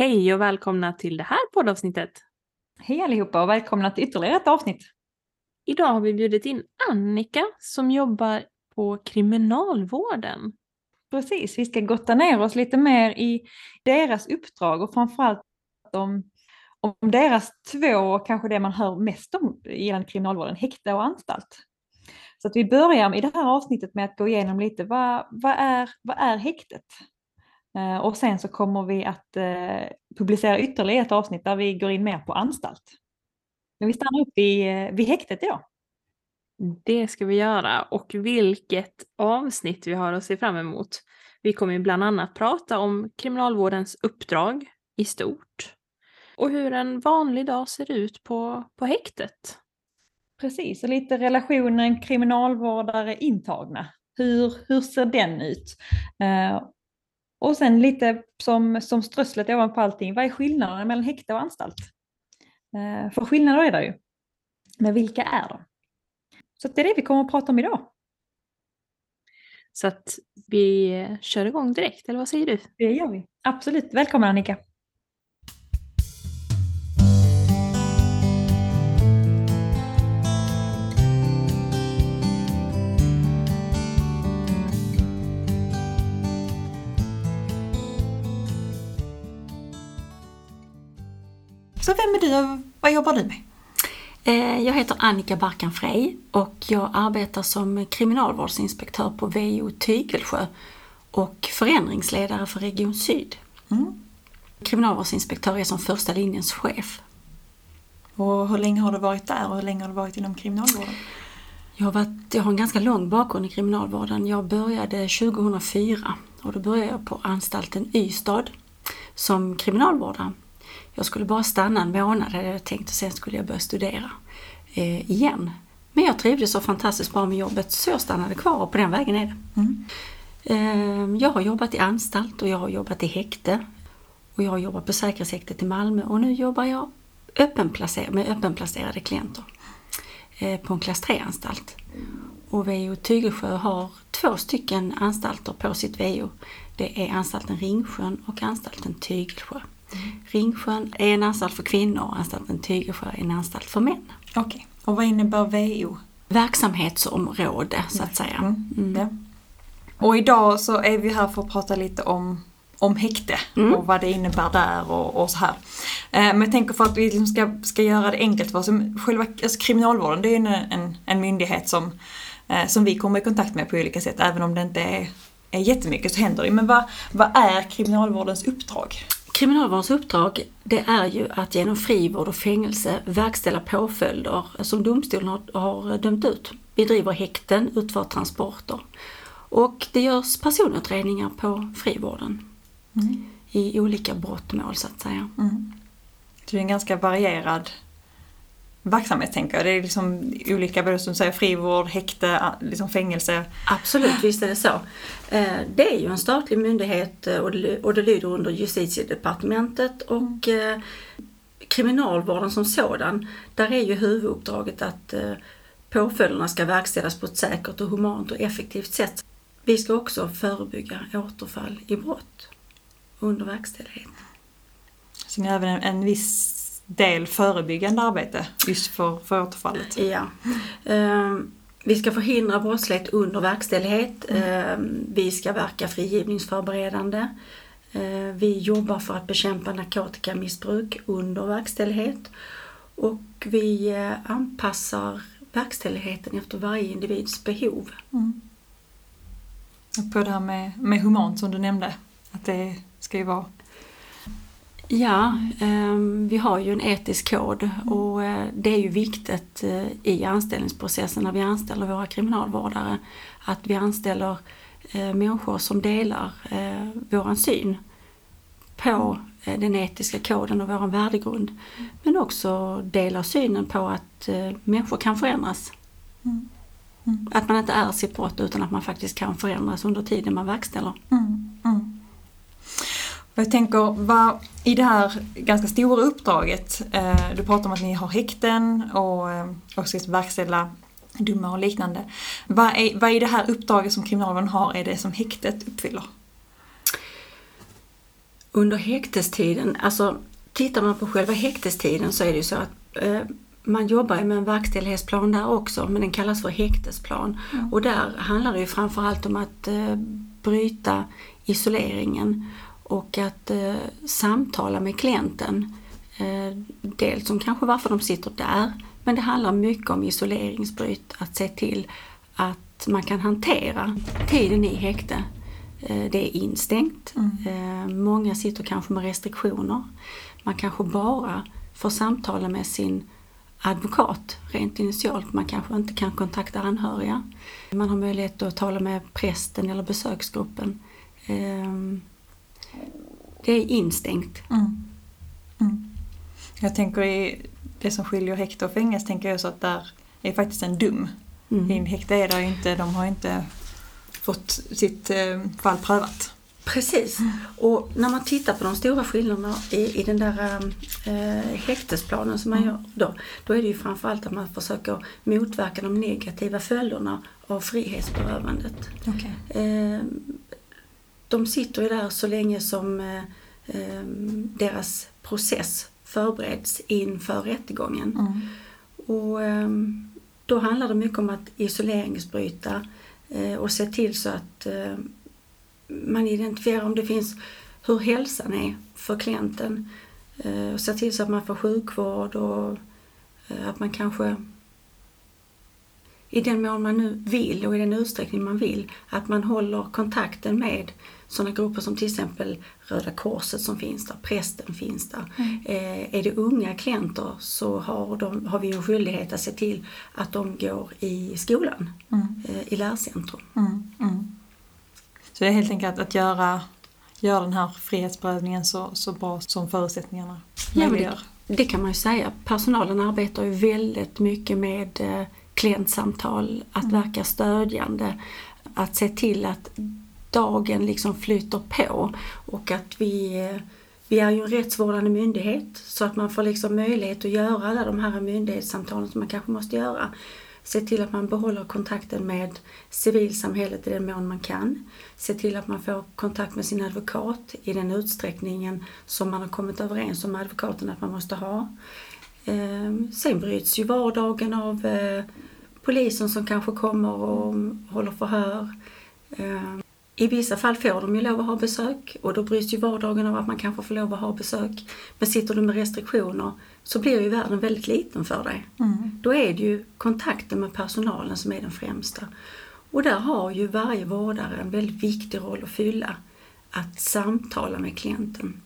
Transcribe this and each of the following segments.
Hej och välkomna till det här poddavsnittet. Hej allihopa och välkomna till ytterligare ett avsnitt. Idag har vi bjudit in Annika som jobbar på kriminalvården. Precis, vi ska gotta ner oss lite mer i deras uppdrag och framförallt om, om deras två, kanske det man hör mest om gällande kriminalvården, häkte och anstalt. Så att vi börjar i det här avsnittet med att gå igenom lite vad, vad, är, vad är häktet? Eh, och sen så kommer vi att eh, publicera ytterligare ett avsnitt där vi går in mer på anstalt. Men vi stannar upp vid, eh, vid häktet idag. Det ska vi göra och vilket avsnitt vi har att se fram emot. Vi kommer bland annat prata om kriminalvårdens uppdrag i stort och hur en vanlig dag ser ut på, på häktet. Precis, och lite relationen kriminalvårdare-intagna. Hur, hur ser den ut? Och sen lite som, som strösslet ovanpå allting, vad är skillnaden mellan häkte och anstalt? Eh, för skillnader är det ju. Men vilka är de? Så det är det vi kommer att prata om idag. Så att vi kör igång direkt, eller vad säger du? Det gör vi. Absolut. Välkommen Annika. Så vem är du och vad jobbar du med? Eh, jag heter Annika Barkan Frey och jag arbetar som kriminalvårdsinspektör på VO Tygelsjö och förändringsledare för Region Syd. Mm. Kriminalvårdsinspektör är som första linjens chef. Och hur länge har du varit där och hur länge har du varit inom kriminalvården? Jag har, varit, jag har en ganska lång bakgrund i kriminalvården. Jag började 2004 och då började jag på anstalten Ystad som kriminalvårdare. Jag skulle bara stanna en månad hade jag tänkt och sen skulle jag börja studera eh, igen. Men jag trivdes så fantastiskt bra med jobbet så jag stannade kvar och på den vägen är det. Mm. Eh, jag har jobbat i anstalt och jag har jobbat i häkte. Och jag har jobbat på säkerhetshäktet i Malmö och nu jobbar jag öppenplacer med öppenplacerade klienter eh, på en klass 3-anstalt. Och VO Tygelsjö har två stycken anstalter på sitt VO. Det är anstalten Ringsjön och anstalten Tygelsjö. Ringsjön är en anstalt för kvinnor och anstalten Tygelsjö är en anstalt för män. Okej, okay. och vad innebär VO? Verksamhetsområde så att säga. Mm. Mm. Ja. Och idag så är vi här för att prata lite om om häkte mm. och vad det innebär där och, och så här. Eh, men jag tänker för att vi liksom ska, ska göra det enkelt för oss. Själva alltså kriminalvården det är en, en, en myndighet som, eh, som vi kommer i kontakt med på olika sätt. Även om det inte är, är jättemycket så händer det. Men vad, vad är kriminalvårdens uppdrag? Kriminalvårdens uppdrag det är ju att genom frivård och fängelse verkställa påföljder som domstolen har, har dömt ut. Vi driver häkten, utför transporter och det görs personutredningar på frivården mm. i olika brottmål så att säga. Mm. Det är en ganska varierad verksamhet tänker jag. Det är liksom olika, som säger frivård, häkte, liksom fängelse. Absolut, visst är det så. Eh, det är ju en statlig myndighet eh, och det lyder under justitiedepartementet och eh, kriminalvården som sådan, där är ju huvuduppdraget att påföljderna ska verkställas på ett säkert och humant och effektivt sätt. Vi ska också förebygga återfall i brott under verkställighet. Så ni har även en, en viss del förebyggande arbete just för, för återfallet. Ja. Um, vi ska förhindra brottslighet under verkställighet. Mm. Um, vi ska verka frigivningsförberedande. Uh, vi jobbar för att bekämpa narkotikamissbruk under verkställighet. Och vi uh, anpassar verkställigheten efter varje individs behov. Mm. Och på det här med, med humant som du nämnde, att det ska ju vara Ja, ehm, vi har ju en etisk kod och eh, det är ju viktigt eh, i anställningsprocessen när vi anställer våra kriminalvårdare att vi anställer eh, människor som delar våran syn på den etiska koden och vår värdegrund. Men också delar synen på att människor kan förändras. Mm. Mm. Att man inte är sitt brott utan att man faktiskt kan förändras under tiden man verkställer. Mm. mm. Jag tänker, vad, i det här ganska stora uppdraget, eh, du pratar om att ni har häkten och, eh, och ska verkställa domar och liknande. Vad är, vad är det här uppdraget som kriminalvården har, är det som häktet uppfyller? Under häktestiden, alltså tittar man på själva häktestiden så är det ju så att eh, man jobbar med en verkställighetsplan där också, men den kallas för häktesplan. Mm. Och där handlar det ju framförallt om att eh, bryta isoleringen och att eh, samtala med klienten. Eh, dels om kanske varför de sitter där, men det handlar mycket om isoleringsbryt, att se till att man kan hantera tiden i häkte. Eh, det är instängt, Mm. eh, många sitter kanske med restriktioner. Man kanske bara får samtala med sin advokat rent initialt. Man kanske inte kan kontakta anhöriga. Man har möjlighet att tala med prästen eller besöksgruppen. Det är instängt. Mm. Mm. Jag tänker i det som skiljer häkte och fängelse tänker jag så att där är faktiskt en dum. I en Mm. häkte är det inte, de har inte fått sitt eh, fall prövat. Precis. Och när man tittar på de stora skillnaderna i, i den där eh, häktesplanen som man gör då, då är det ju framförallt att man försöker motverka de negativa följderna av frihetsberövandet. Okay. Eh, de sitter ju där så länge som eh, eh, deras process förbereds inför rättegången. Mm. Och ehm, då handlar det mycket om att isoleringsbryta eh, och se till så att eh, man identifierar om det finns hur hälsan är för klienten. Eh, och se till så att man får sjukvård och eh, att man kanske i den mån man nu vill och i den utsträckning man vill, att man håller kontakten med sådana grupper som till exempel Röda Korset som finns där, prästen finns där. Mm. Eh, är det unga klienter så har, de, har vi en skyldighet att se till att de går i skolan, Mm. eh, i lärcentrum. Mm. Mm. Så det är helt enkelt att göra, göra den här frihetsberövningen så, så bra som förutsättningarna Ja, möjliggör. Det kan man ju säga. Personalen arbetar ju väldigt mycket med eh, klientsamtal, att Mm. verka stödjande, att se till att dagen liksom flyter på och att vi, vi är ju en rättsvårdande myndighet så att man får liksom möjlighet att göra alla de här myndighetssamtalen som man kanske måste göra. Se till att man behåller kontakten med civilsamhället i den mån man kan. Se till att man får kontakt med sin advokat i den utsträckningen som man har kommit överens om med advokaten att man måste ha. Ehm, sen bryts ju vardagen av eh, polisen som kanske kommer och håller förhör. Ehm. I vissa fall får de ju lov att ha besök och då bryts ju vardagen av att man kanske får lov att ha besök. Men sitter du med restriktioner så blir ju världen väldigt liten för dig. Mm. Då är det ju kontakten med personalen som är den främsta. Och där har ju varje vårdare en väldigt viktig roll att fylla. Att samtala med klienten.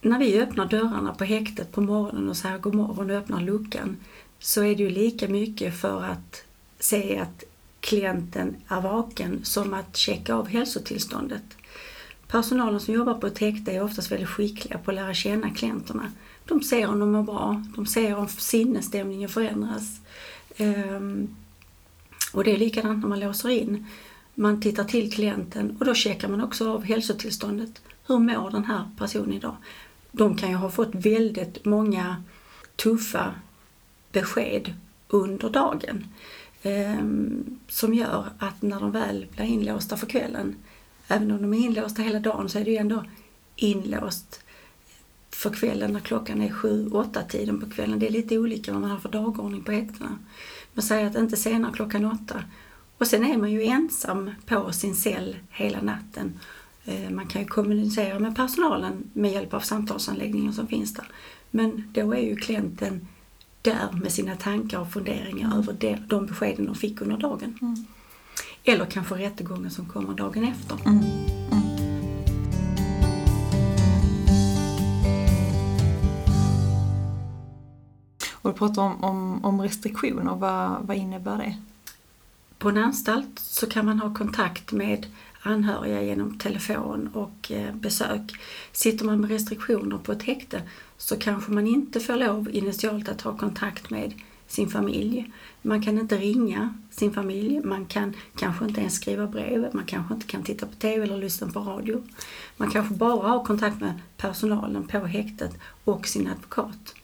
När vi öppnar dörrarna på häktet på morgonen och säger god morgon och öppnar luckan så är det ju lika mycket för att se att klienten är vaken som att checka av hälsotillståndet. Personalen som jobbar på ett häkte är oftast väldigt skickliga på att lära känna klienterna. De ser om de mår bra, de ser om sinnesstämningen förändras. Ehm, och det är likadant när man låser in. Man tittar till klienten och då checkar man också av hälsotillståndet. Hur mår den här personen idag? De kan ju ha fått väldigt många tuffa besked under dagen. Ehm, som gör att när de väl blir inlåsta för kvällen, även om de är inlåsta hela dagen så är det ju ändå inlåst för kvällen när klockan är sju, åtta tiden på kvällen. Det är lite olika vad man har för dagordning på häktena. Man säger att inte senare klockan åtta. Och sen är man ju ensam på sin cell hela natten. Ehm, man kan ju kommunicera med personalen med hjälp av samtalsanläggningen som finns där. Men då är ju klienten där med sina tankar och funderingar över det, de beskeden de fick under dagen. Mm. Eller kanske rättegången som kommer dagen efter. Mm. Mm. Och du pratar om, om, om restriktioner, vad, vad innebär det? På en anstalt så kan man ha kontakt med anhöriga genom telefon och eh, besök. Sitter man med restriktioner på ett häkte så kanske man inte får lov initialt att ha kontakt med sin familj. Man kan inte ringa sin familj, man kan kanske inte ens skriva brev, man kanske inte kan titta på TV eller lyssna på radio. Man kanske bara har kontakt med personalen på häktet och sin advokat.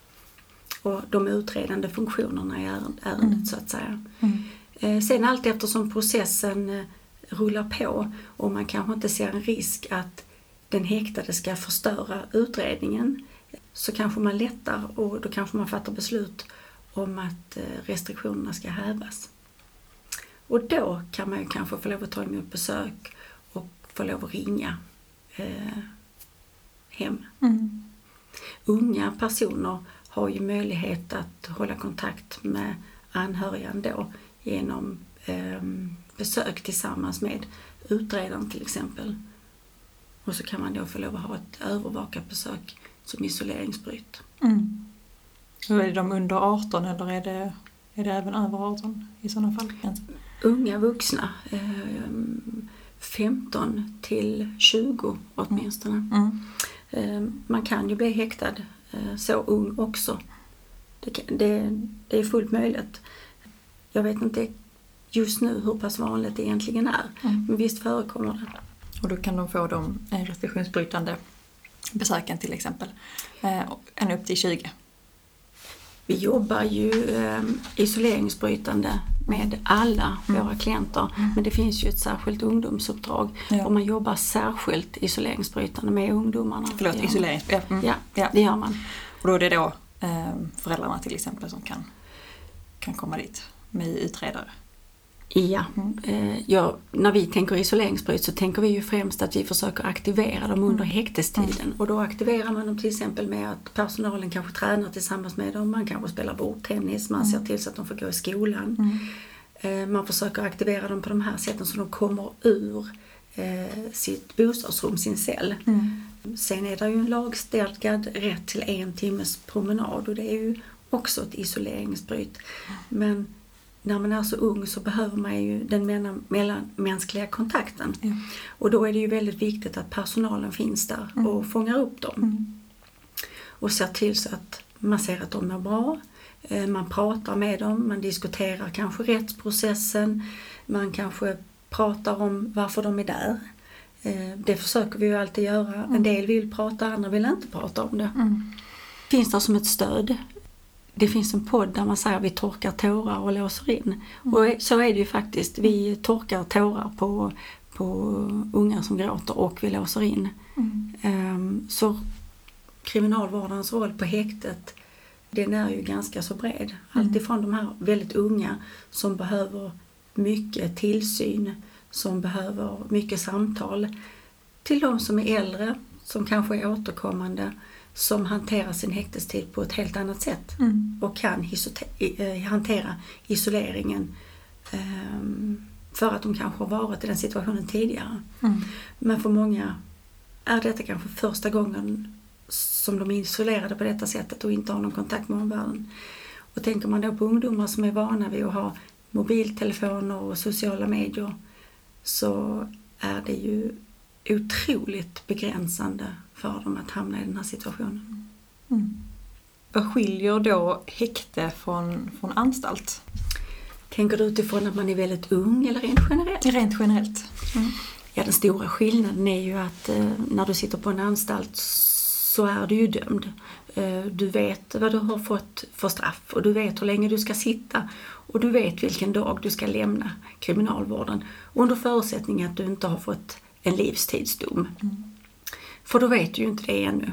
Och de utredande funktionerna i ärend- ärendet Mm. så att säga. Mm. Eh, Sen allt eftersom processen eh, rullar på och man kanske inte ser en risk att den häktade ska förstöra utredningen så kanske man lättar och då kanske man fattar beslut om att eh, restriktionerna ska hävas. Och då kan man ju kanske få lov att ta emot besök och få lov att ringa eh, hem. Mm. Unga personer har ju möjlighet att hålla kontakt med anhöriga ändå genom eh, besök tillsammans med utredaren till exempel. Och så kan man då få lov att ha ett övervakat besök som isoleringsbryt. Mm. Så är de under 18 eller är det, är det även över 18 i sådana fall? Unga vuxna, eh, 15 till 20 åtminstone. Mm. Eh, man kan ju bli häktad eh, så ung också. Det, det är fullt möjligt. Jag vet inte just nu hur pass vanligt det egentligen är, Mm. men visst förekommer det. Och då kan de få de eh, restriktionsbrytande besöken till exempel. Eh, ända upp till 20. Vi jobbar ju eh, isoleringsbrytande med alla Mm. våra klienter. Men det finns ju ett särskilt ungdomsuppdrag Ja. och man jobbar särskilt isoleringsbrytande med ungdomarna. Förlåt, isolering. Ja, mm. Ja, Ja. det gör man. Och då är det då eh, föräldrarna till exempel som kan, kan komma dit med utredare. Ja, Mm. eh, ja, när vi tänker isoleringsbryt så tänker vi ju främst att vi försöker aktivera dem under häktestiden. Och då aktiverar man dem till exempel med att personalen kanske tränar tillsammans med dem, man kanske spelar bordtennis, man ser till så att de får gå i skolan. Mm. Eh, Man försöker aktivera dem på de här sätten så de kommer ur eh, sitt bostadsrum, sin cell. Mm. Sen är det ju en lagstadgad rätt till en timmes promenad och det är ju också ett isoleringsbryt. Men när man är så ung så behöver man ju den mellan- mellanmänskliga kontakten. Ja. Och då är det ju väldigt viktigt att personalen finns där och fångar upp dem. Mm. Och ser till så att man ser att de mår bra. Eh, Man pratar med dem, man diskuterar kanske rättsprocessen. Man kanske pratar om varför de är där. Eh, Det försöker vi ju alltid göra. En del vill prata, andra vill inte prata om det. Mm. Finns det som ett stöd. Det finns en podd där man säger vi torkar tårar och låser in. Och så är det ju faktiskt. Vi torkar tårar på, på unga som gråter och vi låser in. Mm. Ehm, Så kriminalvårdens roll på häktet den är ju ganska så bred. Alltifrån de här väldigt unga som behöver mycket tillsyn, som behöver mycket samtal, till de som är äldre, som kanske är återkommande, som hanterar sin häktestid på ett helt annat sätt Mm. och kan eh, hantera isoleringen ehm, för att de kanske har varit i den situationen tidigare. Mm. Men för många är detta kanske första gången som de är isolerade på detta sättet och inte har någon kontakt med omvärlden. Och tänker man då på ungdomar som är vana vid att ha mobiltelefoner och sociala medier så är det ju otroligt begränsande för dem att hamna i den här situationen. Mm. Vad skiljer då häkte från, från anstalt? Tänker du utifrån att man är väldigt ung eller rent generellt? Rent generellt. Mm. Ja, den stora skillnaden är ju att eh, när du sitter på en anstalt så är du ju dömd. Eh, du vet vad du har fått för straff och du vet hur länge du ska sitta och du vet vilken dag du ska lämna kriminalvården under förutsättning att du inte har fått en livstidsdom. För då vet du ju inte det ännu.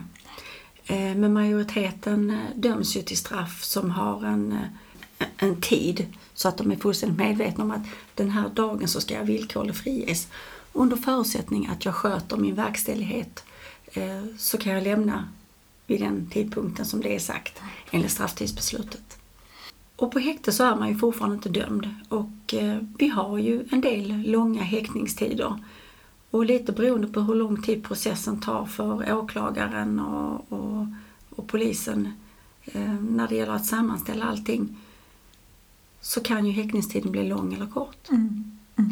Eh, men majoriteten eh, döms ju till straff som har en, eh, en tid så att de är fullständigt medvetna om att den här dagen så ska jag villkorligt friges. Under förutsättning att jag sköter min verkställighet så kan jag lämna vid den tidpunkten som det är sagt enligt strafftidsbeslutet. Och på häkte så är man ju fortfarande inte dömd och vi har ju en del långa häktningstider. Och lite beroende på hur lång tid processen tar för åklagaren och, och, och polisen eh, när det gäller att sammanställa allting så kan ju häktningstiden bli lång eller kort. Mm. Mm.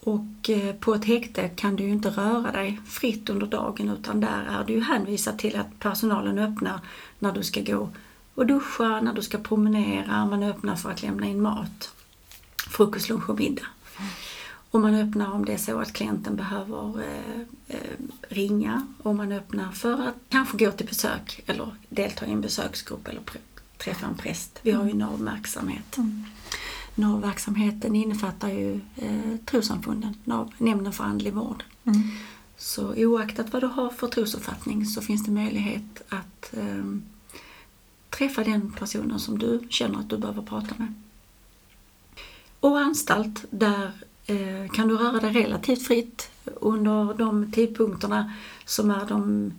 Och eh, på ett häkte kan du ju inte röra dig fritt under dagen utan där är du ju hänvisad till att personalen öppnar när du ska gå och duscha, när du ska promenera, man öppnar för att lämna in mat. Frukost, lunch och middag. Och man öppnar om det är så att klienten behöver eh, eh, ringa och man öppnar för att kanske gå till besök eller delta i en besöksgrupp eller träffa en präst. Vi har ju NAV-verksamhet. Mm. NAV-verksamheten innefattar ju eh, trossamfunden, NAV, Nämnden för andlig vård. Mm. Så oaktat vad du har för trosuppfattning så finns det möjlighet att eh, träffa den personen som du känner att du behöver prata med. Och anstalt, där kan du röra dig relativt fritt under de tidpunkterna som är de,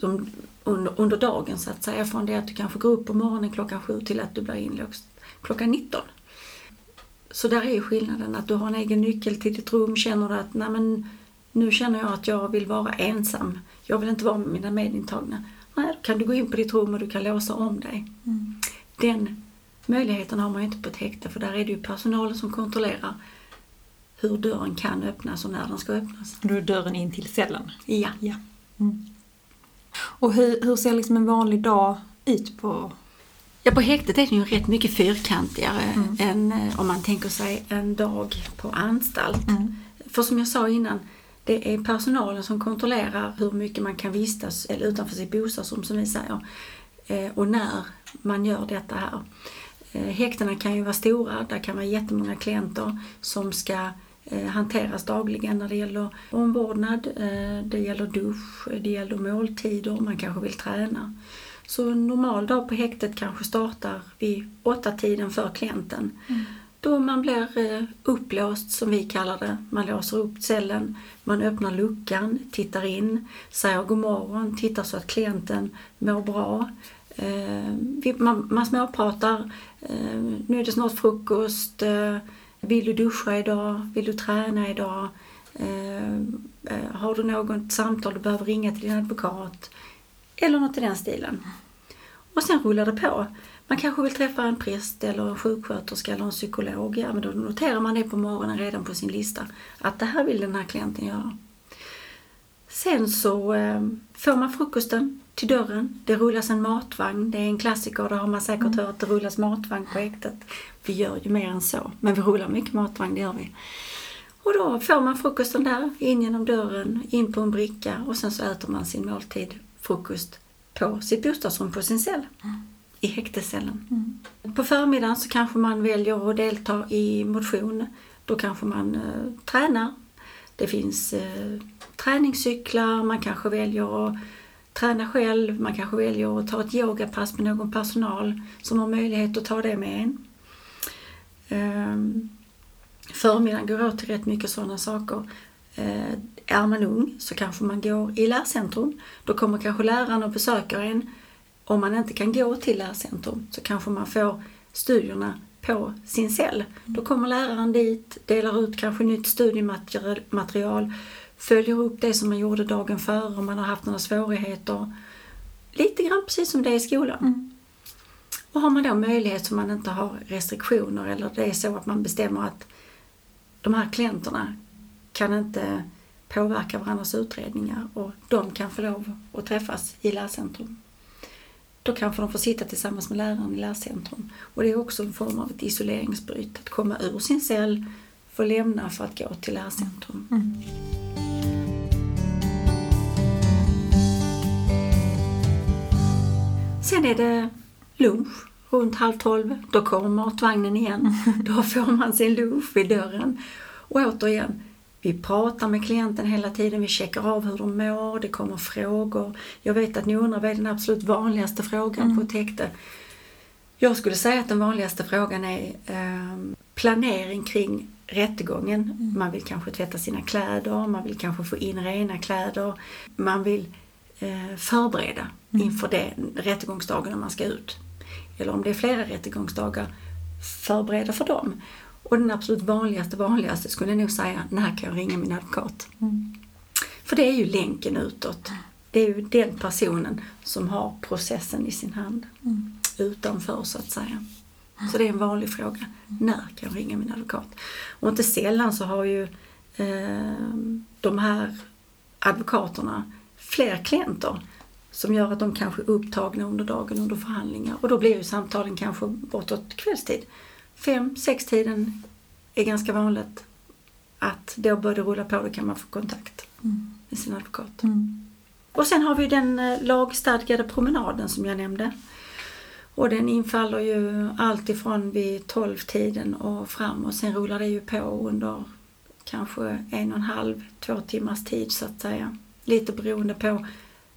de under, under, dagen så att säga. Från det att du kanske går upp på morgonen klockan sju till att du blir inlåst klockan 19. Så där är skillnaden att du har en egen nyckel till ditt rum. Känner du att Nej, men, nu känner jag att jag vill vara ensam. Jag vill inte vara med mina medintagna. Nej, då kan du gå in på ditt rum och du kan låsa om dig. Mm. Den möjligheten har man ju inte på ett häkte för där är det ju personalen som kontrollerar hur dörren kan öppnas och när den ska öppnas. Då är dörren in till cellen? Ja. ja. Mm. Och hur, hur ser liksom en vanlig dag ut på Ja, på häktet är det ju rätt mycket fyrkantigare mm. än eh, om man tänker sig en dag på anstalt. Mm. För som jag sa innan, det är personalen som kontrollerar hur mycket man kan vistas eller utanför sitt bostadsrum som vi säger. Eh, och när man gör detta här. Eh, häktena kan ju vara stora, där kan vara jättemånga klienter som ska hanteras dagligen när det gäller omvårdnad, det gäller dusch, det gäller måltider, man kanske vill träna. Så en normal dag på häktet kanske startar vid åtta tiden för klienten. Mm. Då man blir eh, upplåst som vi kallar det. Man låser upp cellen, man öppnar luckan, tittar in, säger god morgon, tittar så att klienten mår bra. Eh, man, man småpratar, eh, nu är det snart frukost, vill du duscha idag, vill du träna idag? Eh, eh, har du något samtal du behöver ringa till din advokat? Eller något i den stilen. Och sen rullar det på. Man kanske vill träffa en präst eller en sjuksköterska eller en psykolog. Ja, men då noterar man det på morgonen redan på sin lista. Att det här vill den här klienten göra. Sen så eh, får man frukosten till dörren. Det rullas en matvagn. Det är en klassiker, det har man säkert mm. hört. Det rullas matvagn på häktet. Vi gör ju mer än så, men vi rullar mycket matvagn, det gör vi. Och då får man frukosten där, in genom dörren, in på en bricka och sen så äter man sin måltid frukost på sitt bostadsrum på sin cell. Mm. I häktescellen. Mm. På förmiddagen så kanske man väljer att delta i motion. Då kanske man eh, tränar. Det finns eh, träningscyklar, man kanske väljer att träna själv, man kanske väljer att ta ett yogapass med någon personal som har möjlighet att ta det med en. Um, förmiddagen går åt till rätt mycket sådana saker. Eh, är man ung så kanske man går i lärcentrum. Då kommer kanske läraren och besöker en. Om man inte kan gå till lärcentrum så kanske man får studierna på sin cell. Då kommer läraren dit, delar ut kanske nytt studiematerial, följer upp det som man gjorde dagen före om man har haft några svårigheter. Lite grann precis som det är i skolan. Mm. Och har man då möjlighet så man inte har restriktioner eller det är så att man bestämmer att de här klienterna kan inte påverka varandras utredningar och de kan få lov att träffas i lärcentrum. Då kanske de får sitta tillsammans med läraren i lärcentrum. Och det är också en form av ett isoleringsbryt, att komma ur sin cell, få lämna för att gå till lärcentrum. Mm. Sen är det lunch runt halv tolv. Då kommer matvagnen igen. Då får man sin lunch vid dörren. Och återigen, vi pratar med klienten hela tiden, vi checkar av hur de mår, det kommer frågor. Jag vet att ni undrar vad är den absolut vanligaste frågan mm. på ett häkte? Jag skulle säga att den vanligaste frågan är eh, planering kring rättegången. Mm. Man vill kanske tvätta sina kläder, man vill kanske få in rena kläder. Man vill eh, förbereda mm. inför den rättegångsdagen när man ska ut. Eller om det är flera rättegångsdagar, förbereda för dem. Och den absolut vanligaste, vanligaste skulle jag nog säga, när kan jag ringa min advokat? Mm. För det är ju länken utåt. Det är ju den personen som har processen i sin hand. Mm. Utanför så att säga. Så det är en vanlig fråga. När kan jag ringa min advokat? Och inte sällan så har ju eh, de här advokaterna fler klienter som gör att de kanske är upptagna under dagen under förhandlingar och då blir ju samtalen kanske bortåt kvällstid fem, sex tiden är ganska vanligt att då börjar det rulla på, då kan man få kontakt mm. med sin advokat. Mm. Och sen har vi den eh, lagstadgade promenaden som jag nämnde. Och den infaller ju alltifrån vid 12-tiden och fram och sen rullar det ju på under kanske en och en halv, två timmars tid så att säga. Lite beroende på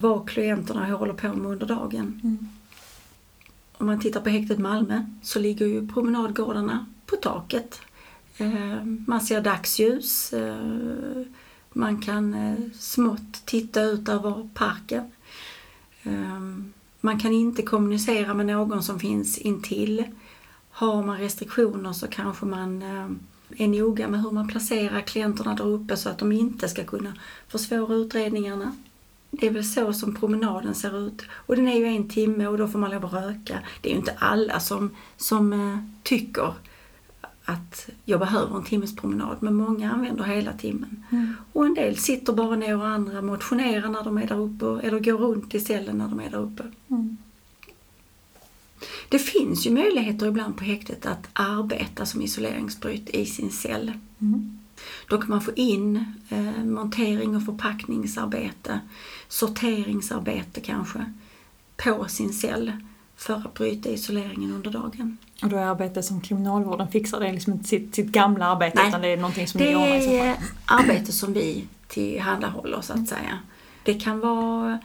vad klienterna håller på med under dagen. Mm. Om man tittar på häktet Malmö så ligger ju promenadgårdarna på taket. Eh, Man ser dagsljus. eh, Man kan eh, smått titta ut över parken. Man kan inte kommunicera med någon som finns intill. Har man restriktioner så kanske man är noga med hur man placerar klienterna där uppe så att de inte ska kunna försvåra utredningarna. Det är väl så som promenaden ser ut. Och den är ju en timme och då får man lov att röka. Det är ju inte alla som, som eh, tycker att jag behöver en timmes promenad, men många använder hela timmen. Mm. Och en del sitter bara ner och andra motionerar när de är där uppe eller går runt i cellen när de är där uppe. Mm. Det finns ju möjligheter ibland på häktet att arbeta som isoleringsbryt i sin cell. Mm. Då kan man få in eh, montering och förpackningsarbete, sorteringsarbete kanske, på sin cell för att bryta isoleringen under dagen. Och då är arbetet som kriminalvården fixar, det är liksom inte sitt, sitt gamla arbete Nej. utan det är någonting som Det ni ordnar i fall. är arbete som vi tillhandahåller så att säga. Det kan vara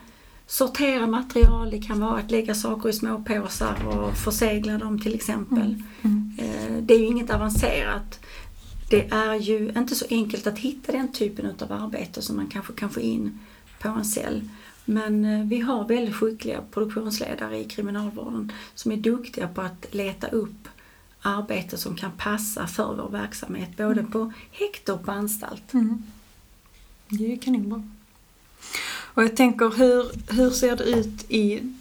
sortera material, det kan vara att lägga saker i små påsar och försegla dem till exempel. Mm. Eh, Det är ju inget avancerat. Det är ju inte så enkelt att hitta den typen av arbete som man kanske kan få in på en cell. Men eh, vi har väldigt skickliga produktionsledare i kriminalvården som är duktiga på att leta upp arbete som kan passa för vår verksamhet, både på häkte och på anstalt. Mm. Det är ju kanonbra. Och jag tänker, hur, hur ser det ut i...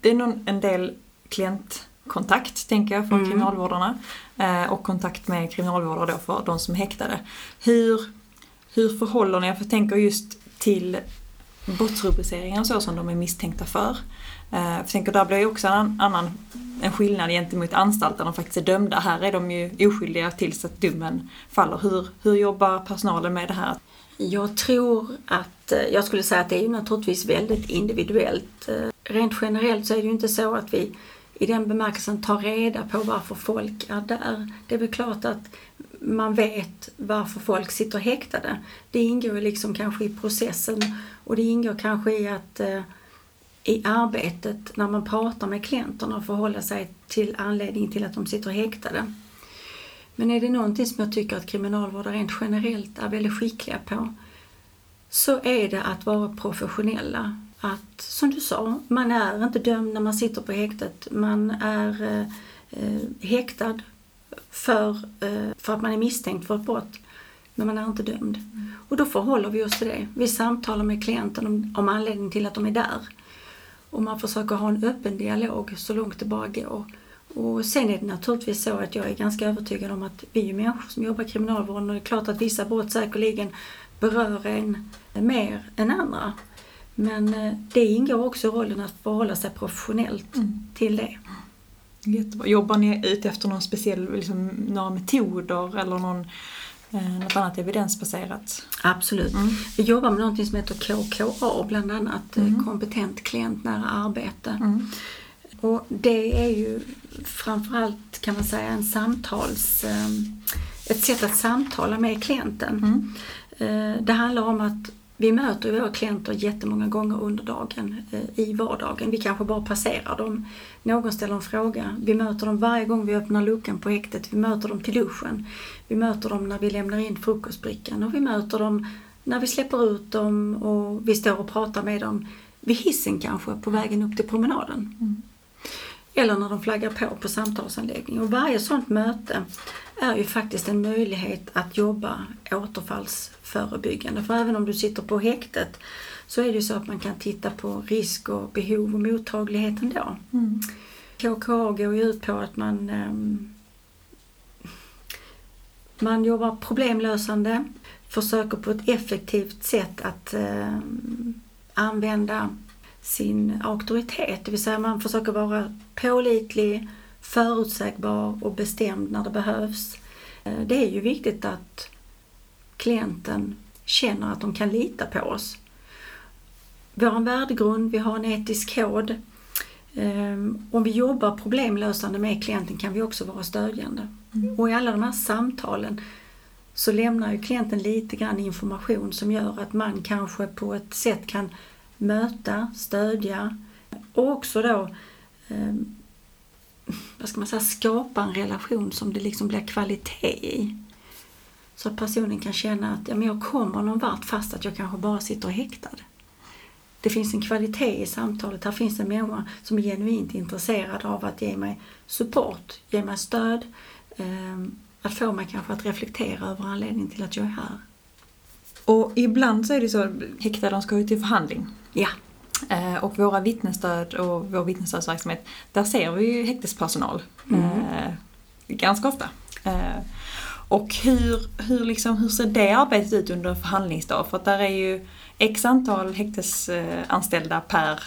Det är någon, en del klientkontakt, tänker jag, från Mm. kriminalvårdarna. Eh, och kontakt med kriminalvårdare då för de som är häktade. Hur, hur förhåller ni er, för jag tänker just till brottsrubriceringar så som de är misstänkta för. Eh, för jag tänker, där blir ju också en annan en skillnad gentemot anstalter där de faktiskt är dömda. Här är de ju oskyldiga tills att domen faller. Hur, hur jobbar personalen med det här? Jag tror att, eh, jag skulle säga att det är ju naturligtvis väldigt individuellt. Eh, rent generellt så är det ju inte så att vi i den bemärkelsen ta reda på varför folk är där. Det är väl klart att man vet varför folk sitter häktade. Det ingår liksom kanske i processen och det ingår kanske i att eh, i arbetet när man pratar med klienterna och förhålla sig till anledningen till att de sitter häktade. Men är det någonting som jag tycker att kriminalvårdare rent generellt är väldigt skickliga på så är det att vara professionella. Att, som du sa, man är inte dömd när man sitter på häktet. Man är eh, häktad för, eh, för att man är misstänkt för ett brott. Men man är inte dömd. Och då förhåller vi oss till det. Vi samtalar med klienten om, om anledningen till att de är där. Och man försöker ha en öppen dialog så långt det bara går. Och sen är det naturligtvis så att jag är ganska övertygad om att vi är människor som jobbar i kriminalvården och det är klart att vissa brott säkerligen berör en mer än andra. Men eh, det ingår också i rollen att förhålla sig professionellt till det. Jättebra. Jobbar ni ut efter någon speciell, liksom, några metoder eller någon, eh, något annat evidensbaserat? Absolut. Mm. Vi jobbar med något som heter KKA, bland annat eh, Mm. kompetent klientnära arbete. Mm. Och det är ju framförallt kan man säga en samtals, eh, ett sätt att samtala med klienten. Mm. Det handlar om att vi möter våra klienter jättemånga gånger under dagen eh, i vardagen. Vi kanske bara passerar dem. Någon ställer en fråga. Vi möter dem varje gång vi öppnar luckan på häktet. Vi möter dem till duschen. Vi möter dem när vi lämnar in frukostbrickan och vi möter dem när vi släpper ut dem och vi står och pratar med dem vid hissen kanske på vägen upp till promenaden. Mm. Eller när de flaggar på på samtalsanläggning. Och varje sådant möte är ju faktiskt en möjlighet att jobba återfallsförebyggande. För även om du sitter på häktet så är det ju så att man kan titta på risk och behov och mottaglighet ändå. Mm. KKA går ju ut på att man, ehm, man jobbar problemlösande, försöker på ett effektivt sätt att ehm, använda sin auktoritet. Det vill säga man försöker vara pålitlig, förutsägbar och bestämd när det behövs. Eh, Det är ju viktigt att klienten känner att de kan lita på oss. Vi har en värdegrund, vi har en etisk kod. Ehm, Om vi jobbar problemlösande med klienten kan vi också vara stödjande. Mm. Och i alla de här samtalen så lämnar ju klienten lite grann information som gör att man kanske på ett sätt kan möta, stödja och också då eh, vad ska man säga, skapa en relation som det liksom blir kvalitet i. Så att personen kan känna att ja, men jag kommer någon vart fast att jag kanske bara sitter häktad. Det finns en kvalitet i samtalet. Här finns en människa som är genuint intresserad av att ge mig support, ge mig stöd, eh, att få mig kanske att reflektera över anledningen till att jag är här. Och ibland så är det så, häktade de ska ju till förhandling. Ja. Eh, och våra vittnesstöd och vår vittnesstödsverksamhet, där ser vi ju häktespersonal. Mm. Eh, ganska ofta. Eh, och hur, hur, liksom, hur ser det arbetet ut under en förhandlingsdag? För att där är ju x antal häktesanställda per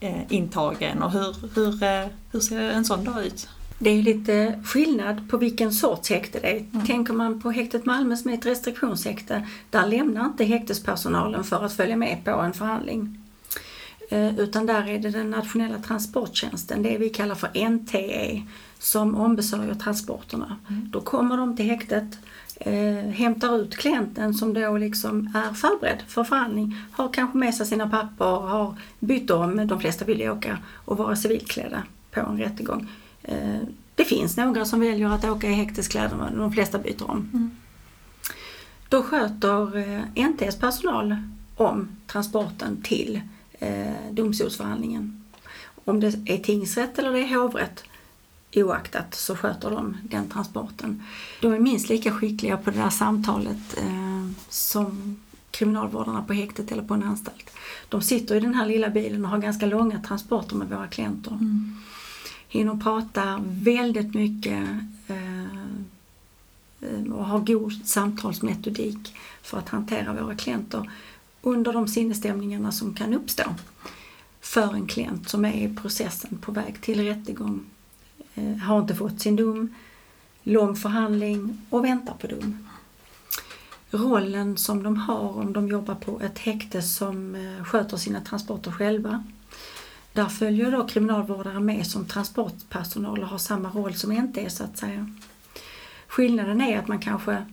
eh, intagen och hur, hur, eh, hur ser en sån dag ut? Det är ju lite skillnad på vilken sorts häkte det är. Mm. Tänker man på häktet Malmö som är ett restriktionshäkte, där lämnar inte häktespersonalen för att följa med på en förhandling. Eh, Utan där är det den nationella transporttjänsten, det vi kallar för NTE, som ombesörjer transporterna. Mm. Då kommer de till häktet, eh, hämtar ut klienten som då liksom är förberedd för förhandling, har kanske med sig sina papper, har bytt om, de flesta vill åka och vara civilklädda på en rättegång. Eh, det finns några som väljer att åka i häkteskläder men de flesta byter om. Mm. Då sköter eh, NTS personal om transporten till eh, domstolsförhandlingen. Om det är tingsrätt eller det är hovrätt oaktat så sköter de den transporten. De är minst lika skickliga på det där samtalet som kriminalvårdarna på häktet eller på en anstalt. De sitter i den här lilla bilen och har ganska långa transporter med våra klienter. Mm. Hinner prata väldigt mycket eh, och har god samtalsmetodik för att hantera våra klienter under de sinnesstämningarna som kan uppstå för en klient som är i processen på väg till rättegång, eh, har inte fått sin dom, lång förhandling och väntar på dom. Rollen som de har om de jobbar på ett häkte som eh, sköter sina transporter själva. Där följer då kriminalvårdare med som transportpersonal och har samma roll som NT så att säga. Skillnaden är att man kanske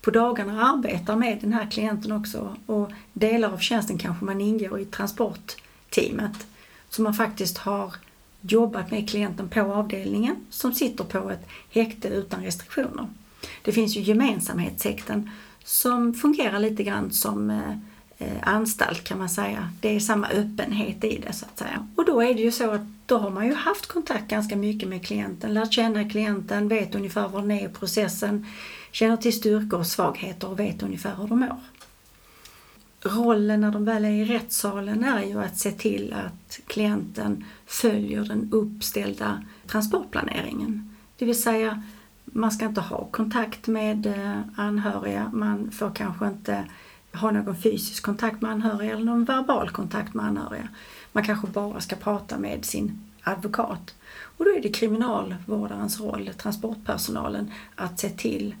på dagarna arbetar med den här klienten också och delar av tjänsten kanske man ingår i transportteamet. Så man faktiskt har jobbat med klienten på avdelningen som sitter på ett häkte utan restriktioner. Det finns ju gemensamhetshäkten som fungerar lite grann som eh, Eh, anstalt kan man säga. Det är samma öppenhet i det så att säga. Och då är det ju så att då har man ju haft kontakt ganska mycket med klienten, lärt känna klienten, vet ungefär var den är i processen, känner till styrkor och svagheter och vet ungefär hur de mår. Rollen när de väl är i rättssalen är ju att se till att klienten följer den uppställda transportplaneringen. Det vill säga, man ska inte ha kontakt med eh, anhöriga, man får kanske inte ha någon fysisk kontakt med anhöriga eller någon verbal kontakt med anhöriga. Man kanske bara ska prata med sin advokat. Och då är det kriminalvårdarens roll, transportpersonalen, att se till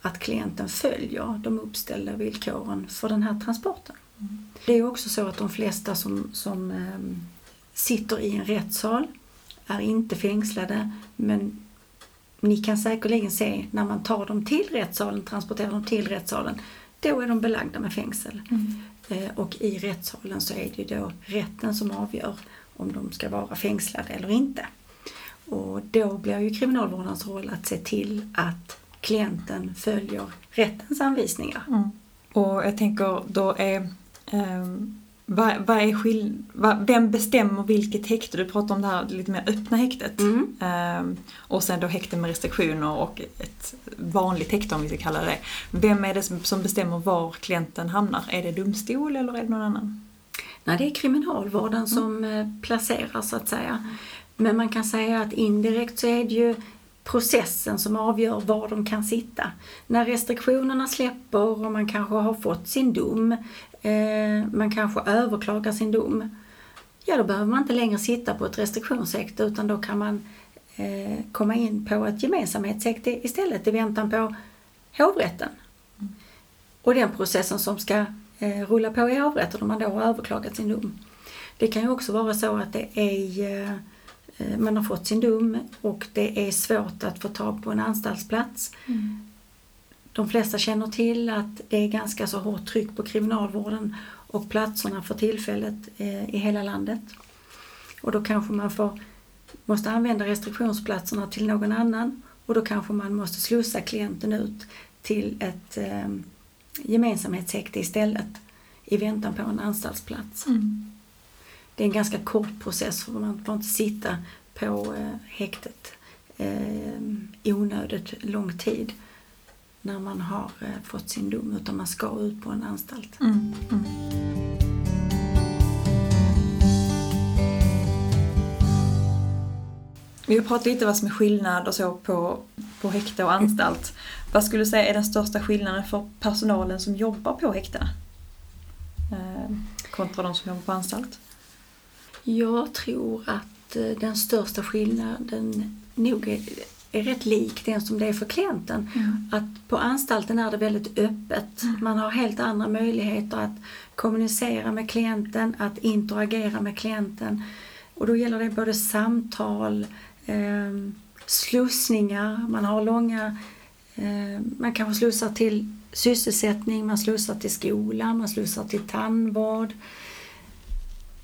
att klienten följer de uppställda villkoren för den här transporten. Mm. Det är också så att de flesta som, som eh, sitter i en rättssal är inte fängslade men ni kan säkerligen se när man tar dem till rättssalen, transporterar dem till rättssalen, då är de belagda med fängsel. Mm. Eh, och i rättssalen så är det ju då rätten som avgör om de ska vara fängslade eller inte. Och då blir ju kriminalvårdens roll att se till att klienten följer rättens anvisningar. Mm. Och jag tänker då är ehm, vad, vad är skill- vad, vem bestämmer vilket häkte? Du pratar om det här lite mer öppna häktet. Mm. Ehm, och sen då häkte med restriktioner och ett vanligt häkte om vi ska kalla det Vem är det som, bestämmer var klienten hamnar? Är det domstol eller är det någon annan? Nej, det är kriminalvården som eh, placerar så att säga. Men man kan säga att indirekt så är det ju processen som avgör var de kan sitta. När restriktionerna släpper och man kanske har fått sin dom, eh, man kanske överklagar sin dom, ja då behöver man inte längre sitta på ett restriktionshäkte utan då kan man eh, komma in på ett gemensamhetshäkte istället i väntan på hovrätten. Och den processen som ska eh, rulla på i hovrätten om man då har överklagat sin dom. Det kan ju också vara så att det är eh, eh, man har fått sin dom och det är svårt att få tag på en anstaltsplats. Mm de flesta känner till att det är ganska så hårt tryck på kriminalvården och platserna för tillfället eh, i hela landet. Och då kanske man får, måste använda restriktionsplatserna till någon annan och då kanske man måste slussa klienten ut till ett eh, gemensamhetshäkte istället i väntan på en anstaltsplats. Mm. Det är en ganska kort process för man får inte sitta på eh, häktet eh, i onödigt lång tid när man har eh, fått sin dom utan man ska ut på en anstalt. Mm. Mm. Vi har pratat lite vad som är skillnad och så på, på häkte och anstalt. Vad skulle du säga är den största skillnaden för personalen som jobbar på häktena? Eh, kontra de som jobbar på anstalt? Jag tror att eh, den största skillnaden nog är, är rätt lik den som det är för klienten. Mm. Att på anstalten är det väldigt öppet. Man har helt andra möjligheter att kommunicera med klienten, att interagera med klienten. Och då gäller det både samtal, eh, slussningar, man har långa eh, man kanske slussar till sysselsättning, man slussar till skola, man slussar till tandvård.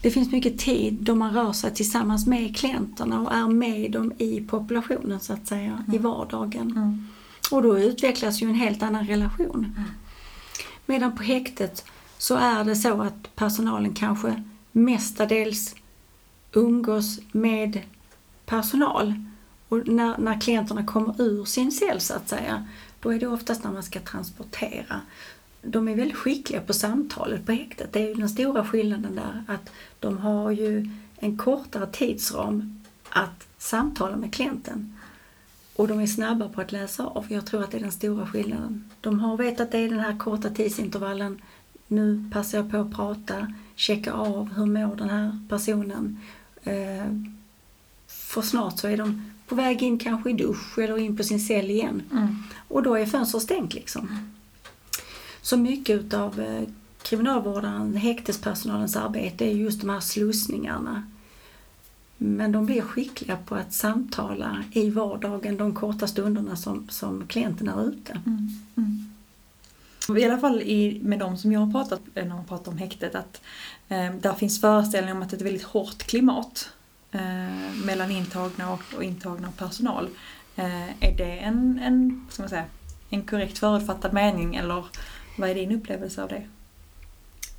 Det finns mycket tid då man rör sig tillsammans med klienterna och är med dem i populationen så att säga, i vardagen. Mm. Och då utvecklas ju en helt annan relation. Mm. Medan på häktet så är det så att personalen kanske mestadels umgås med personal. Och när, när klienterna kommer ur sin cell så att säga, då är det oftast när man ska transportera. De är väldigt skickliga på samtalet på häktet. Det är ju den stora skillnaden där att de har ju en kortare tidsram att samtala med klienten. Och de är snabba på att läsa av. Jag tror att det är den stora skillnaden. De har vetat att det är den här korta tidsintervallen. Nu passar jag på att prata, checka av hur mår den här personen. Eh, för snart så är de på väg in kanske i dusch eller in på sin cell igen. Mm. Och då är fönstret stängt liksom. Så mycket utav eh, kriminalvården, häktespersonalens arbete är just de här slussningarna. Men de blir skickliga på att samtala i vardagen de korta stunderna som, som klienten är ute. Mm. Mm. I alla fall i, med de som jag har pratat med när man pratar om häktet att eh, där finns föreställningar om att det är ett väldigt hårt klimat eh, mellan intagna och, och intagna och personal. Eh, är det en, en, ska man säga, en korrekt förutfattad mening eller vad är din upplevelse av det?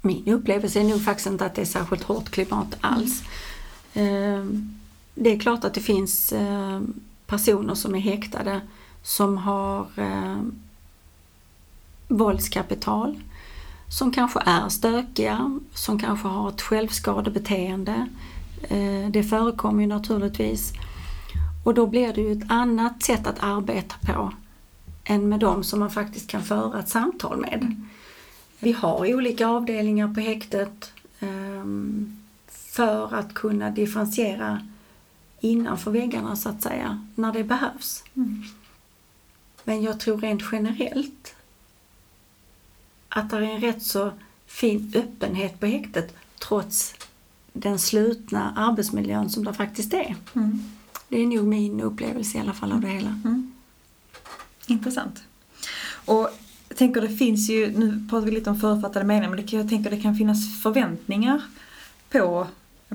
Min upplevelse är nog faktiskt inte att det är särskilt hårt klimat alls. Eh, Det är klart att det finns eh, personer som är häktade som har eh, våldskapital, som kanske är stökiga, som kanske har ett självskadebeteende. Det förekommer ju naturligtvis. Och då blir det ju ett annat sätt att arbeta på än med de som man faktiskt kan föra ett samtal med. Vi har olika avdelningar på häktet ehm, för att kunna differentiera innanför väggarna så att säga, när det behövs. Mm. Men jag tror rent generellt att det är en rätt så fin öppenhet på häktet trots den slutna arbetsmiljön som det faktiskt är. Mm. Det är nog min upplevelse i alla fall av det hela. Mm. Intressant. Och jag tänker det finns ju, nu pratar vi lite om förutfattade meningar, men det, jag tänker det kan finnas förväntningar på,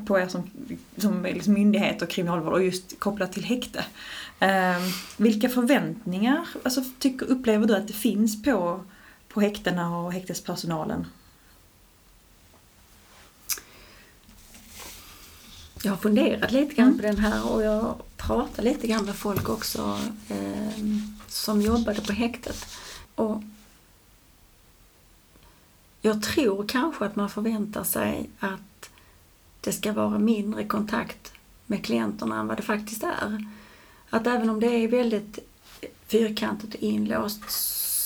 på er som, som liksom myndighet och kriminalvård och just kopplat till häkte. Eh, vilka förväntningar alltså, tycker, upplever du att det finns på, på häktena och häktespersonalen? Jag har funderat lite grann Mm. på den här och jag pratar lite grann med folk också eh, som jobbade på häktet. Och jag tror kanske att man förväntar sig att det ska vara mindre kontakt med klienterna än vad det faktiskt är. Att även om det är väldigt fyrkantigt och inlåst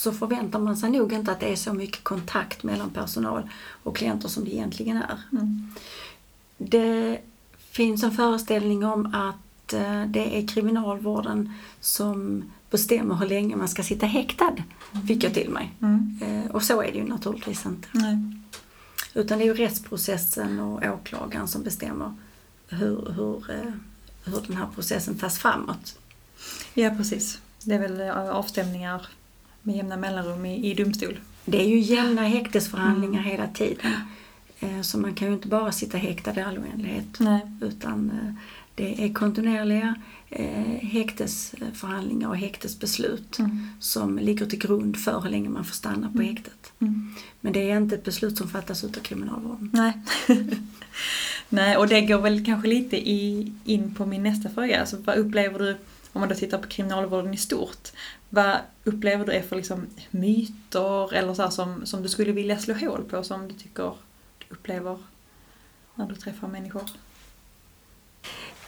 så förväntar man sig nog inte att det är så mycket kontakt mellan personal och klienter som det egentligen är. Mm. Det finns en föreställning om att eh, det är kriminalvården som bestämmer hur länge man ska sitta häktad, fick jag till mig. Mm. Eh, Och så är det ju naturligtvis inte. Nej. Utan det är ju rättsprocessen och åklagaren som bestämmer hur, hur, eh, hur den här processen tas framåt. Ja, precis. Det är väl eh, avstämningar med jämna mellanrum i, i domstol. Det är ju jämna häktesförhandlingar hela tiden. Eh, Så man kan ju inte bara sitta häktad i all oändlighet. Nej. Utan det är kontinuerliga eh, häktesförhandlingar och häktesbeslut Mm. som ligger till grund för hur länge man får stanna på häktet. Mm. Men det är inte ett beslut som fattas utav kriminalvården. Nej. Nej, och det går väl kanske lite i, in på min nästa fråga. Alltså, vad upplever du, om man då tittar på kriminalvården i stort, vad upplever du är för liksom myter eller så som, som du skulle vilja slå hål på som du tycker du upplever när du träffar människor?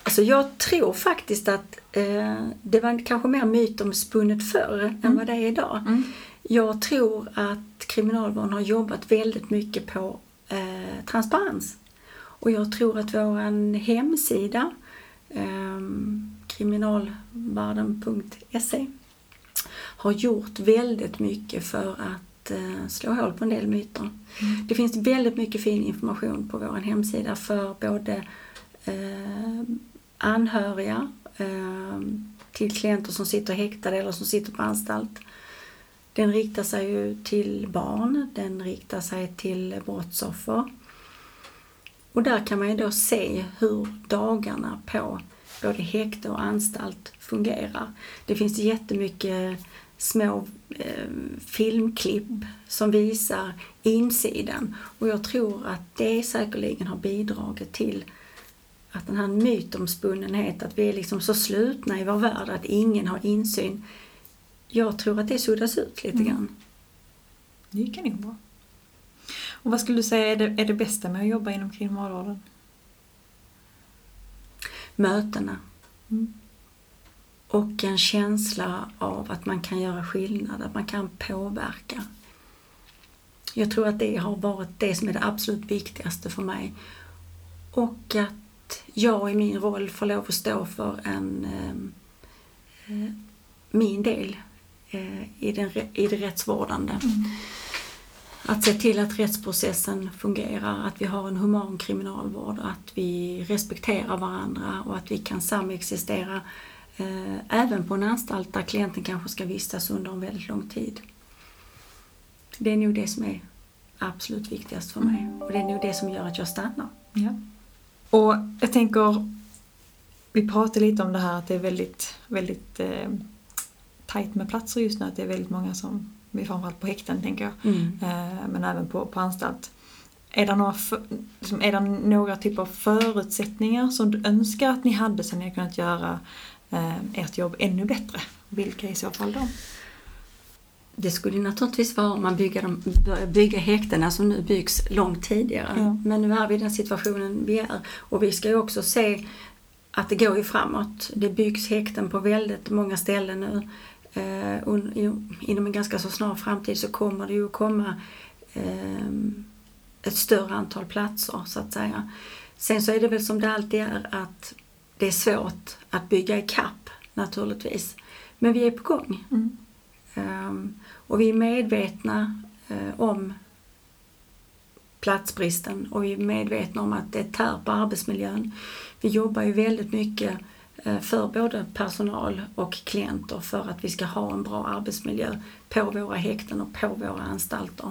Alltså jag tror faktiskt att eh, det var kanske mer mytomspunnet förr än vad det är idag. Mm. Jag tror att kriminalvården har jobbat väldigt mycket på eh, transparens. Och jag tror att vår hemsida, eh, kriminalvarden.se, har gjort väldigt mycket för att eh, slå hål på en del myter. Det finns väldigt mycket fin information på vår hemsida för både eh, anhöriga ehm, till klienter som sitter häktade eller som sitter på anstalt. Den riktar sig ju till barn, den riktar sig till brottsoffer. Och där kan man ju då se hur dagarna på både häkte och anstalt fungerar. Det finns jättemycket små eh, filmklipp som visar insidan och jag tror att det säkerligen har bidragit till att den här mytomspunnenhet, att vi är liksom så slutna i vår värld att ingen har insyn. Jag tror att det suddas ut lite Mm. grann. Det är kaninbra. Och vad skulle du säga är det, är det bästa med att jobba inom kriminalvården? Mötena. Mm. Och en känsla av att man kan göra skillnad, att man kan påverka. Jag tror att det har varit det som är det absolut viktigaste för mig. Och att jag i min roll får lov att stå för en, eh, eh, min del eh, i, den, i det rättsvårdande. Att se till att rättsprocessen fungerar, att vi har en human kriminalvård, att vi respekterar varandra och att vi kan samexistera eh, även på en anstalt där klienten kanske ska vistas under en väldigt lång tid. Det är nog det som är absolut viktigast för mig och det är nog det som gör att jag stannar. Ja. Och jag tänker, vi pratade lite om det här att det är väldigt, väldigt eh, tajt med platser just nu, att det är väldigt många som, framförallt på häkten tänker jag, Mm. eh, men även på, på anstalt. Är det, några, för, liksom, är det några typer av förutsättningar som du önskar att ni hade så ni hade kunnat göra eh, ert jobb ännu bättre? Vilka är i så fall de? Det skulle naturligtvis vara om man bygger, de, bygga häktena som nu byggs långt tidigare. Ja. Men nu är vi i den situationen vi är. Och vi ska ju också se att det går ju framåt. Det byggs häkten på väldigt många ställen nu. Eh, och inom en ganska så snar framtid så kommer det ju att komma eh, ett större antal platser så att säga. Sen så är det väl som det alltid är att det är svårt att bygga i kapp naturligtvis. Men vi är på gång. Mm. Ehm, och vi är medvetna eh, om platsbristen och vi är medvetna om att det tär på arbetsmiljön. Vi jobbar ju väldigt mycket eh, för både personal och klienter för att vi ska ha en bra arbetsmiljö på våra häkten och på våra anstalter.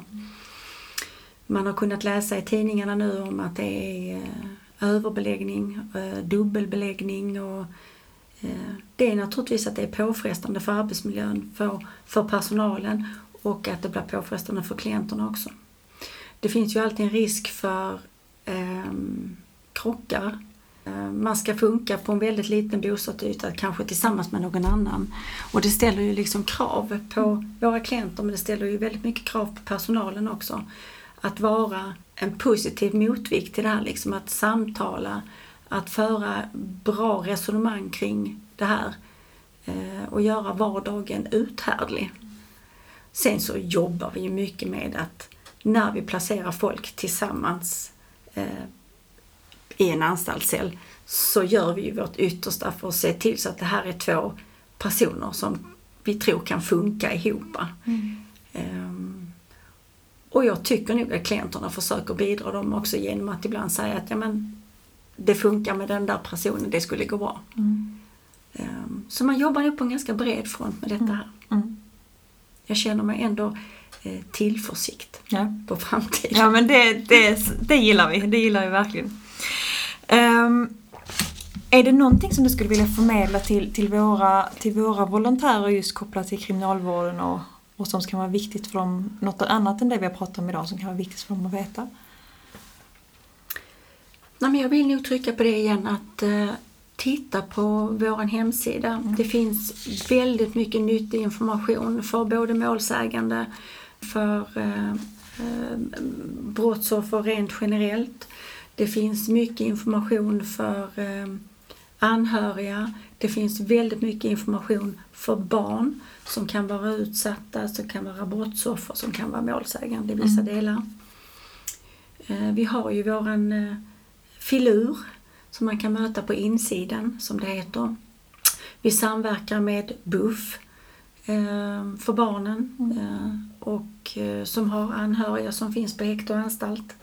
Man har kunnat läsa i tidningarna nu om att det är eh, överbeläggning, dubbelbeläggning och Eh, det är naturligtvis att det är påfrestande för arbetsmiljön, för, för personalen och att det blir påfrestande för klienterna också. Det finns ju alltid en risk för ehm, eh, krockar. Man ska funka på en väldigt liten bostadsyta, kanske tillsammans med någon annan. Och det ställer ju liksom krav på våra klienter, men det ställer ju väldigt mycket krav på personalen också. Att vara en positiv motvikt till det här, liksom att samtala, att föra bra resonemang kring det här eh, och göra vardagen uthärdlig. Sen så jobbar vi ju mycket med att när vi placerar folk tillsammans eh, i en anstaltscell så gör vi ju vårt yttersta för att se till så att det här är två personer som vi tror kan funka ihop. Ehm, och jag tycker nog att klienterna försöker bidra dem också genom att ibland säga att ja, men, det funkar med den där personen, det skulle gå bra. Mm. Ehm, Så man jobbar nog på en ganska bred front med detta här. Mm. jag känner mig ändå eh, tillförsikt Ja. på framtiden. Ja men det, det, det gillar vi, det gillar vi verkligen. Ehm, är det någonting som du skulle vilja förmedla till, till, våra, till våra volontärer just kopplat till kriminalvården och, och som kan vara viktigt för dem, något annat än det vi har pratat om idag som kan vara viktigt för dem att veta? Nej, men jag vill nog trycka på det igen att eh, titta på vår hemsida. Det finns väldigt mycket nyttig information för både målsägande, för eh, eh, brottsoffer rent generellt. Det finns mycket information för eh, anhöriga. Det finns väldigt mycket information för barn som kan vara utsatta, som kan vara brottsoffer, som kan vara målsägande i vissa delar. Eh, vi har ju våran eh, filur som man kan möta på insidan, som det heter. Vi samverkar med BUFF eh, för barnen eh, och eh, som har anhöriga som finns på häkte och anstalt.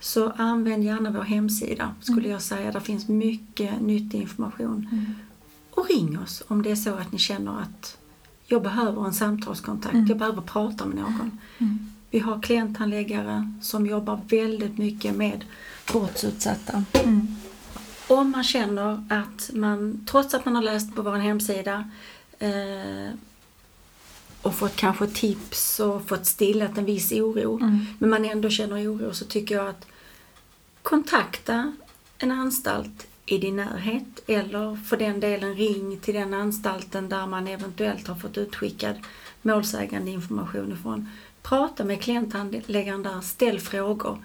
Så använd gärna vår hemsida skulle jag säga. Där finns mycket nyttig information. Och ring oss om det är så att ni känner att jag behöver en samtalskontakt, jag behöver prata med någon. Vi har klienthandläggare som jobbar väldigt mycket med brottsutsatta. Om man känner att man, trots att man har läst på vår hemsida eh, och fått kanske tips och fått stillat en viss oro, men man ändå känner oro så tycker jag att kontakta en anstalt i din närhet eller för den delen ring till den anstalten där man eventuellt har fått utskickad målsägande information ifrån. Prata med klienthandläggaren där, ställ frågor.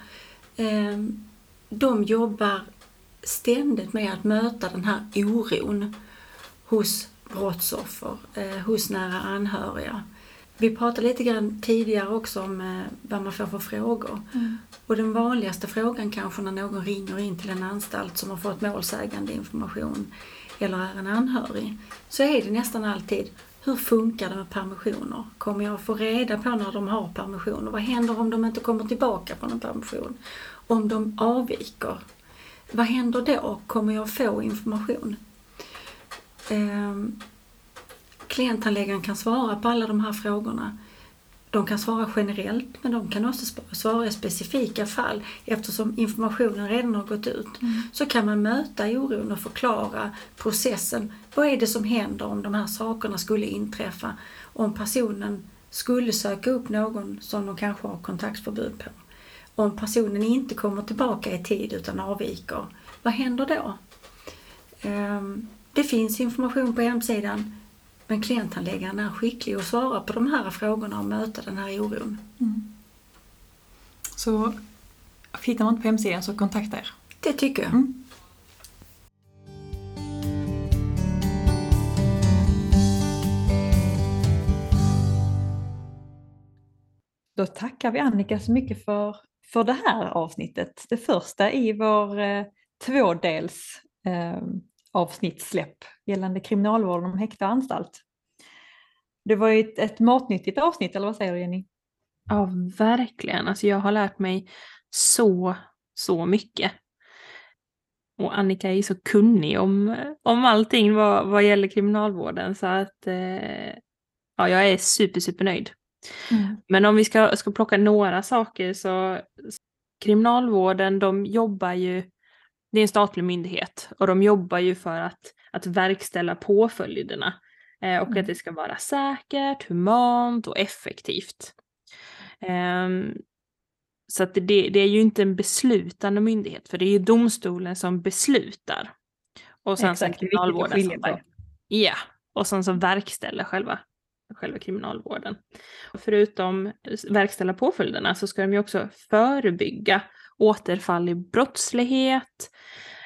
De jobbar ständigt med att möta den här oron hos brottsoffer, eh, hos nära anhöriga. Vi pratade lite grann tidigare också om eh, vad man får för frågor. Och den vanligaste frågan kanske när någon ringer in till en anstalt som har fått målsägande information eller är en anhörig, så är det nästan alltid hur funkar det med permissioner? Kommer jag få reda på när de har permissioner? Vad händer om de inte kommer tillbaka från en permission? Om de avviker? Vad händer då? Kommer jag få information? Ehm, klienthandläggaren kan svara på alla de här frågorna. De kan svara generellt men de kan också svara i specifika fall eftersom informationen redan har gått ut. Så kan man möta oron och förklara processen. Vad är det som händer om de här sakerna skulle inträffa? Om personen skulle söka upp någon som de kanske har kontaktförbud på. Om personen inte kommer tillbaka i tid utan avviker, vad händer då? Ehm, Det finns information på hemsidan men klienthandläggaren är skicklig att svara på de här frågorna och möta den här oron. Så hittar man inte på hemsidan så kontakta er. Det tycker jag. Mm. Då tackar vi Annika så mycket för, för det här avsnittet. Det första i vår eh, tvådels eh, avsnittssläpp gällande kriminalvården om häkte och anstalt. Det var ju ett, ett matnyttigt avsnitt, eller vad säger du Jenny? Ja, verkligen. Alltså jag har lärt mig så, så mycket. Och Annika är ju så kunnig om, om allting vad, vad gäller kriminalvården så att eh, ja, jag är super, super nöjd. Men om vi ska, ska plocka några saker så kriminalvården, de jobbar ju, det är en statlig myndighet och de jobbar ju för att, att verkställa påföljderna eh, och Mm. att det ska vara säkert, humant och effektivt. Ehm, så att det, det är ju inte en beslutande myndighet för det är ju domstolen som beslutar. Och sen så Exakt, att kriminalvården som Ja, och sen så verkställer själva, själva kriminalvården. Förutom verkställa påföljderna så ska de ju också förebygga återfall i brottslighet,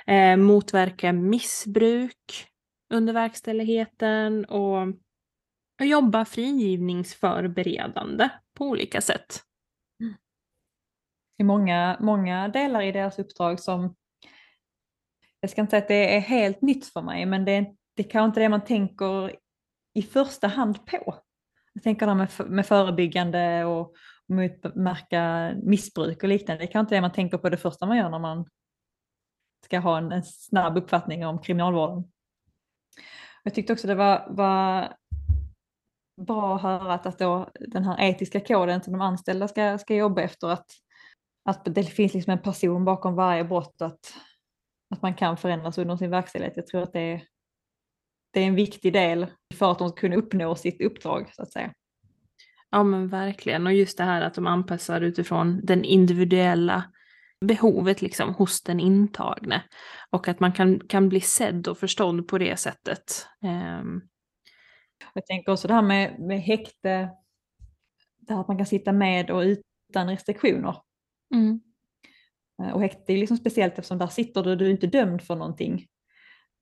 eh, motverka missbruk under verkställigheten och, och jobba frigivningsförberedande på olika sätt. Mm. Det är många, många delar i deras uppdrag som, jag ska inte säga att det är helt nytt för mig, men det, är- det är kanske inte det man tänker i första hand på. Jag tänker det här med, med förebyggande och motverka missbruk och liknande. Det kan inte det man tänker på det första man gör när man ska ha en, en snabb uppfattning om kriminalvården. Jag tyckte också det var, var bra att höra att, att då den här etiska koden som de anställda ska, ska jobba efter, att, att det finns liksom en person bakom varje brott och att, att man kan förändras under sin verkställighet. Jag tror att det är, det är en viktig del för att de ska kunna uppnå sitt uppdrag så att säga. Ja men verkligen och just det här att de anpassar utifrån den individuella behovet liksom hos den intagne. Och att man kan, kan bli sedd och förstådd på det sättet. Um. Jag tänker också det här med, med häkte, det här att man kan sitta med och utan restriktioner. Mm. Eh, och häkte är liksom speciellt eftersom där sitter du, du är inte dömd för någonting.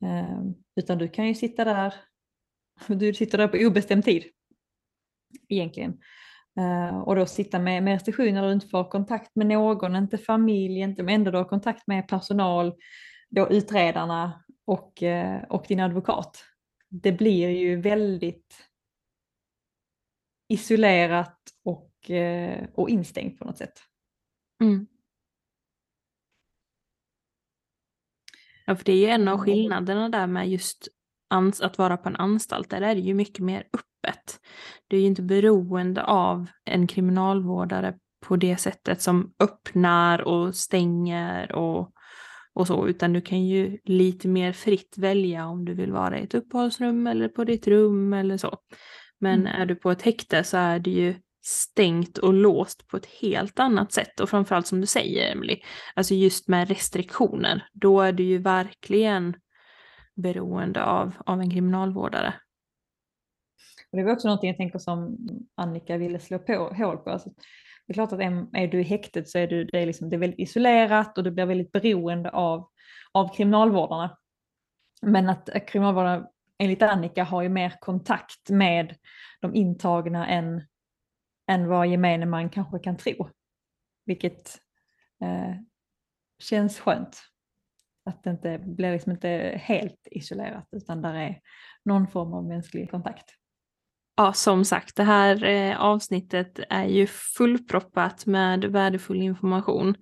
Ehm, utan du kan ju sitta där, du sitter där på obestämd tid. Egentligen. Ehm, och då sitta med, med restriktioner där du inte får kontakt med någon, inte familj, inte, men ändå du har kontakt med personal, då utredarna och, eh, och din advokat. Det blir ju väldigt isolerat och, eh, och instängt på något sätt. Mm. Ja, för det är ju en av skillnaderna där med just att vara på en anstalt. Där är det ju mycket mer öppet. Du är ju inte beroende av en kriminalvårdare på det sättet som öppnar och stänger och, och så, utan du kan ju lite mer fritt välja om du vill vara i ett uppehållsrum eller på ditt rum eller så. Men mm. är du på ett häkte så är det ju stängt och låst på ett helt annat sätt och framförallt som du säger Emily, alltså just med restriktioner, då är du ju verkligen beroende av, av en kriminalvårdare. Och det var också någonting jag tänker som Annika ville slå på hål på. Alltså, det är klart att är du i häktet så är du, det är, liksom, det är väldigt isolerat och du blir väldigt beroende av, av kriminalvårdarna. Men att kriminalvårdarna enligt Annika har ju mer kontakt med de intagna än, än vad gemene man kanske kan tro. Vilket eh, känns skönt. Att det inte blir liksom inte helt isolerat utan där är någon form av mänsklig kontakt. Ja, som sagt, det här eh, avsnittet är ju fullproppat med värdefull information.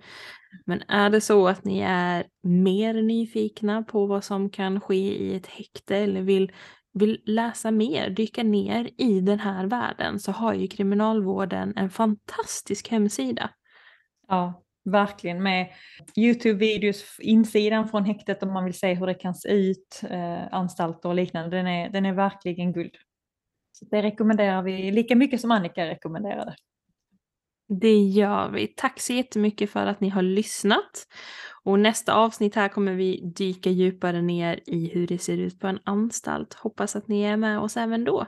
Men är det så att ni är mer nyfikna på vad som kan ske i ett häkte eller vill, vill läsa mer, dyka ner i den här världen så har ju Kriminalvården en fantastisk hemsida. Ja, verkligen med Youtube-videos, insidan från häktet om man vill se hur det kan se ut, eh, anstalter och liknande. Den är, den är verkligen guld. Så det rekommenderar vi lika mycket som Annika rekommenderade. Det gör vi. Tack så jättemycket för att ni har lyssnat. Och nästa avsnitt här kommer vi dyka djupare ner i hur det ser ut på en anstalt. Hoppas att ni är med oss även då.